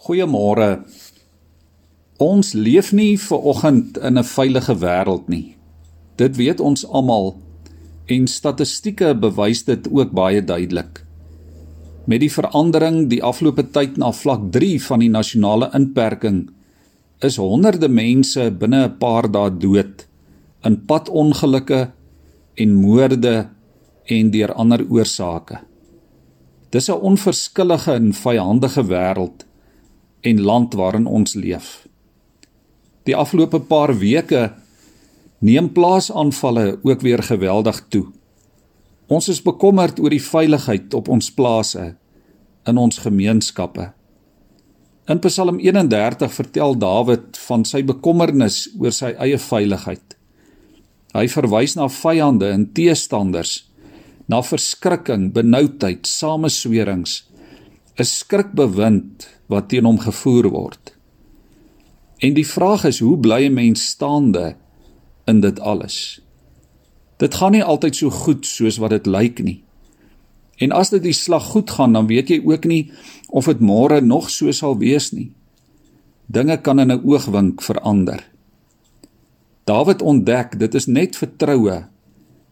Goeiemôre. Ons leef nie ver oggend in 'n veilige wêreld nie. Dit weet ons almal en statistieke bewys dit ook baie duidelik. Met die verandering die afgelope tyd na vlak 3 van die nasionale inperking is honderde mense binne 'n paar dae dood in padongelukke en moorde en deur ander oorsake. Dis 'n onverskillige en vyandige wêreld en land waarin ons leef. Die afgelope paar weke neem plaasaanvalle ook weer geweldig toe. Ons is bekommerd oor die veiligheid op ons plase in ons gemeenskappe. In Psalm 31 vertel Dawid van sy bekommernis oor sy eie veiligheid. Hy verwys na vyande en teestanders, na verskrikking, benoudheid, sameswerings, 'n skrikbewind wat teen hom gevoer word. En die vraag is hoe bly 'n mens staande in dit alles? Dit gaan nie altyd so goed soos wat dit lyk nie. En as dit die slag goed gaan, dan weet jy ook nie of dit môre nog so sal wees nie. Dinge kan in 'n oogwink verander. Dawid ontdek dit is net vertroue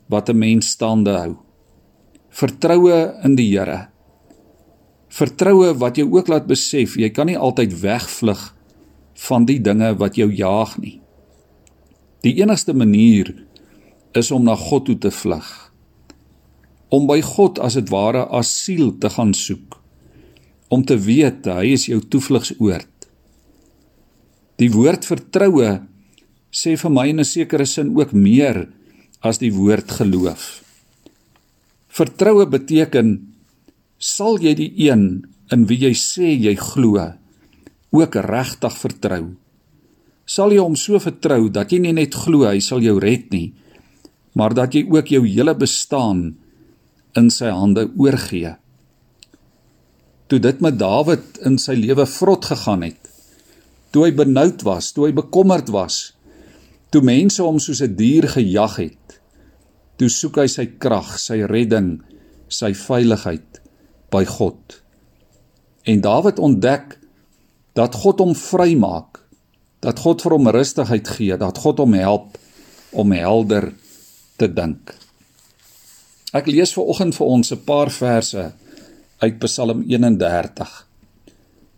wat 'n mens staande hou. Vertroue in die Here. Vertroue wat jou ook laat besef jy kan nie altyd wegvlug van die dinge wat jou jaag nie. Die enigste manier is om na God toe te vlug. Om by God as dit ware asiel te gaan soek. Om te weet hy is jou toevlugsoord. Die woord vertroue sê vir my in 'n sekere sin ook meer as die woord geloof. Vertroue beteken sal jy die een in wie jy sê jy glo ook regtig vertrou? Sal jy hom so vertrou dat jy nie net glo hy sal jou red nie, maar dat jy ook jou hele bestaan in sy hande oorgee? Toe dit met Dawid in sy lewe vrot gegaan het, toe hy benoud was, toe hy bekommerd was, toe mense hom soos 'n dier gejag het, toe soek hy sy krag, sy redding, sy veiligheid by God. En Dawid ontdek dat God hom vrymaak, dat God vir hom rustigheid gee, dat God hom help om helder te dink. Ek lees ver oggend vir ons 'n paar verse uit Psalm 31.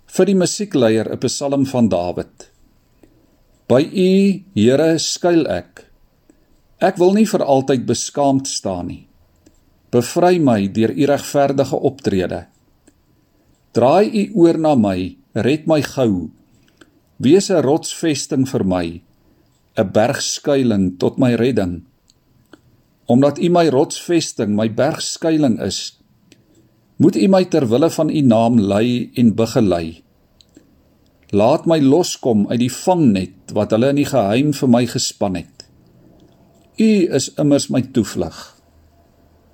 Vir die musiekleier 'n Psalm van Dawid. By U, Here, skuil ek. Ek wil nie vir altyd beskaamd staan nie. Bevry my deur u regverdige optrede. Draai u oor na my, red my gou. Wees 'n rotsvesting vir my, 'n bergskuiling tot my redding. Omdat u my rotsvesting, my bergskuiling is, moet u my ter wille van u naam lei en begelei. Laat my loskom uit die vangnet wat hulle in die geheim vir my gespan het. U is immers my toevlug.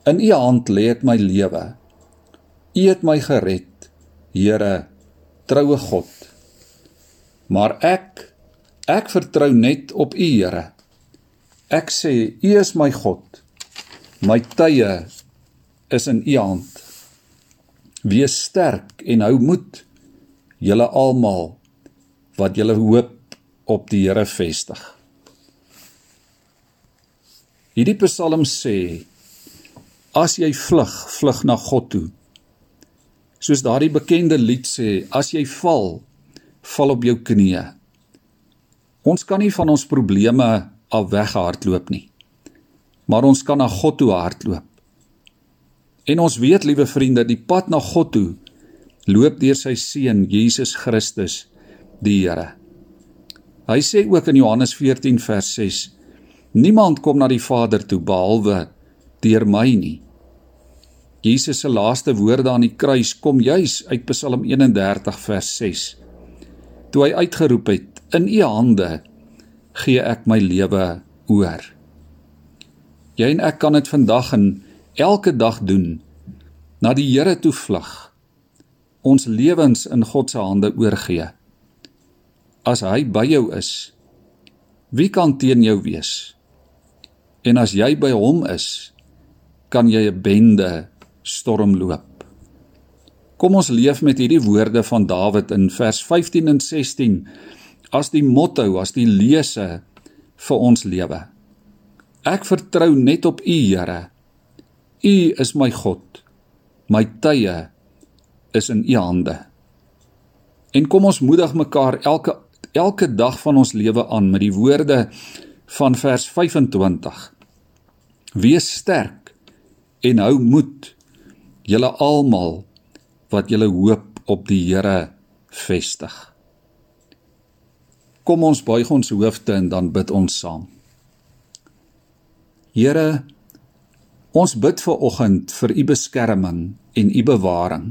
In U hand lê ek my lewe. U het my gered, Here, troue God. Maar ek ek vertrou net op U, Here. Ek sê U is my God. My tye is in U hand. Wees sterk en hou moed, julle almal wat julle hoop op die Here vestig. Hierdie Psalm sê As jy vlug, vlug na God toe. Soos daardie bekende lied sê, as jy val, val op jou knieë. Ons kan nie van ons probleme af weghardloop nie. Maar ons kan na God toe hardloop. En ons weet, liewe vriende, die pad na God toe loop deur sy seun Jesus Christus, die Here. Hy sê ook in Johannes 14 vers 6: Niemand kom na die Vader toe behalwe deur my nie. Jesus se laaste woorde aan die kruis kom juis uit Psalm 31 vers 6. Toe hy uitgeroep het: "In U hande gee ek my lewe oor." Jy en ek kan dit vandag en elke dag doen. Na die Here toe vlug. Ons lewens in God se hande oorgee. As hy by jou is, wie kan teen jou wees? En as jy by hom is, kan jy 'n bende stormloop. Kom ons leef met hierdie woorde van Dawid in vers 15 en 16 as die motto, as die lese vir ons lewe. Ek vertrou net op U, Here. U is my God. My tye is in U hande. En kom ons moedig mekaar elke elke dag van ons lewe aan met die woorde van vers 25. Wees sterk en hou moed, julle almal wat julle hoop op die Here vestig. Kom ons buig ons hoofde en dan bid ons saam. Here, ons bid vir oggend vir u beskerming en u bewaring.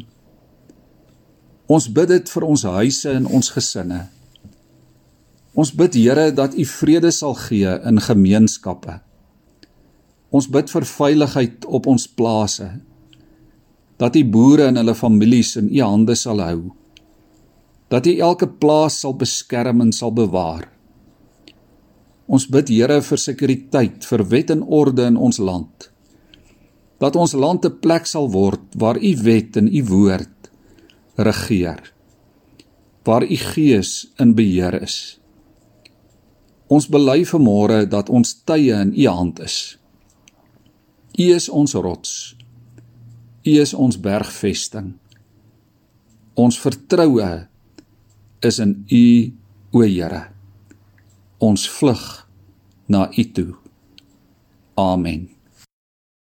Ons bid dit vir ons huise en ons gesinne. Ons bid Here dat u vrede sal gee in gemeenskappe. Ons bid vir veiligheid op ons plase dat U boere en hulle families in U hande sal hou. Dat U elke plaas sal beskerm en sal bewaar. Ons bid Here vir sekuriteit, vir wet en orde in ons land. Dat ons land 'n plek sal word waar U wet en U woord regeer. Waar U Gees in beheer is. Ons bely vanmôre dat ons tye in U hand is. U is ons rots. U is ons bergvesting. Ons vertroue is in U, o Here. Ons vlug na U toe. Amen.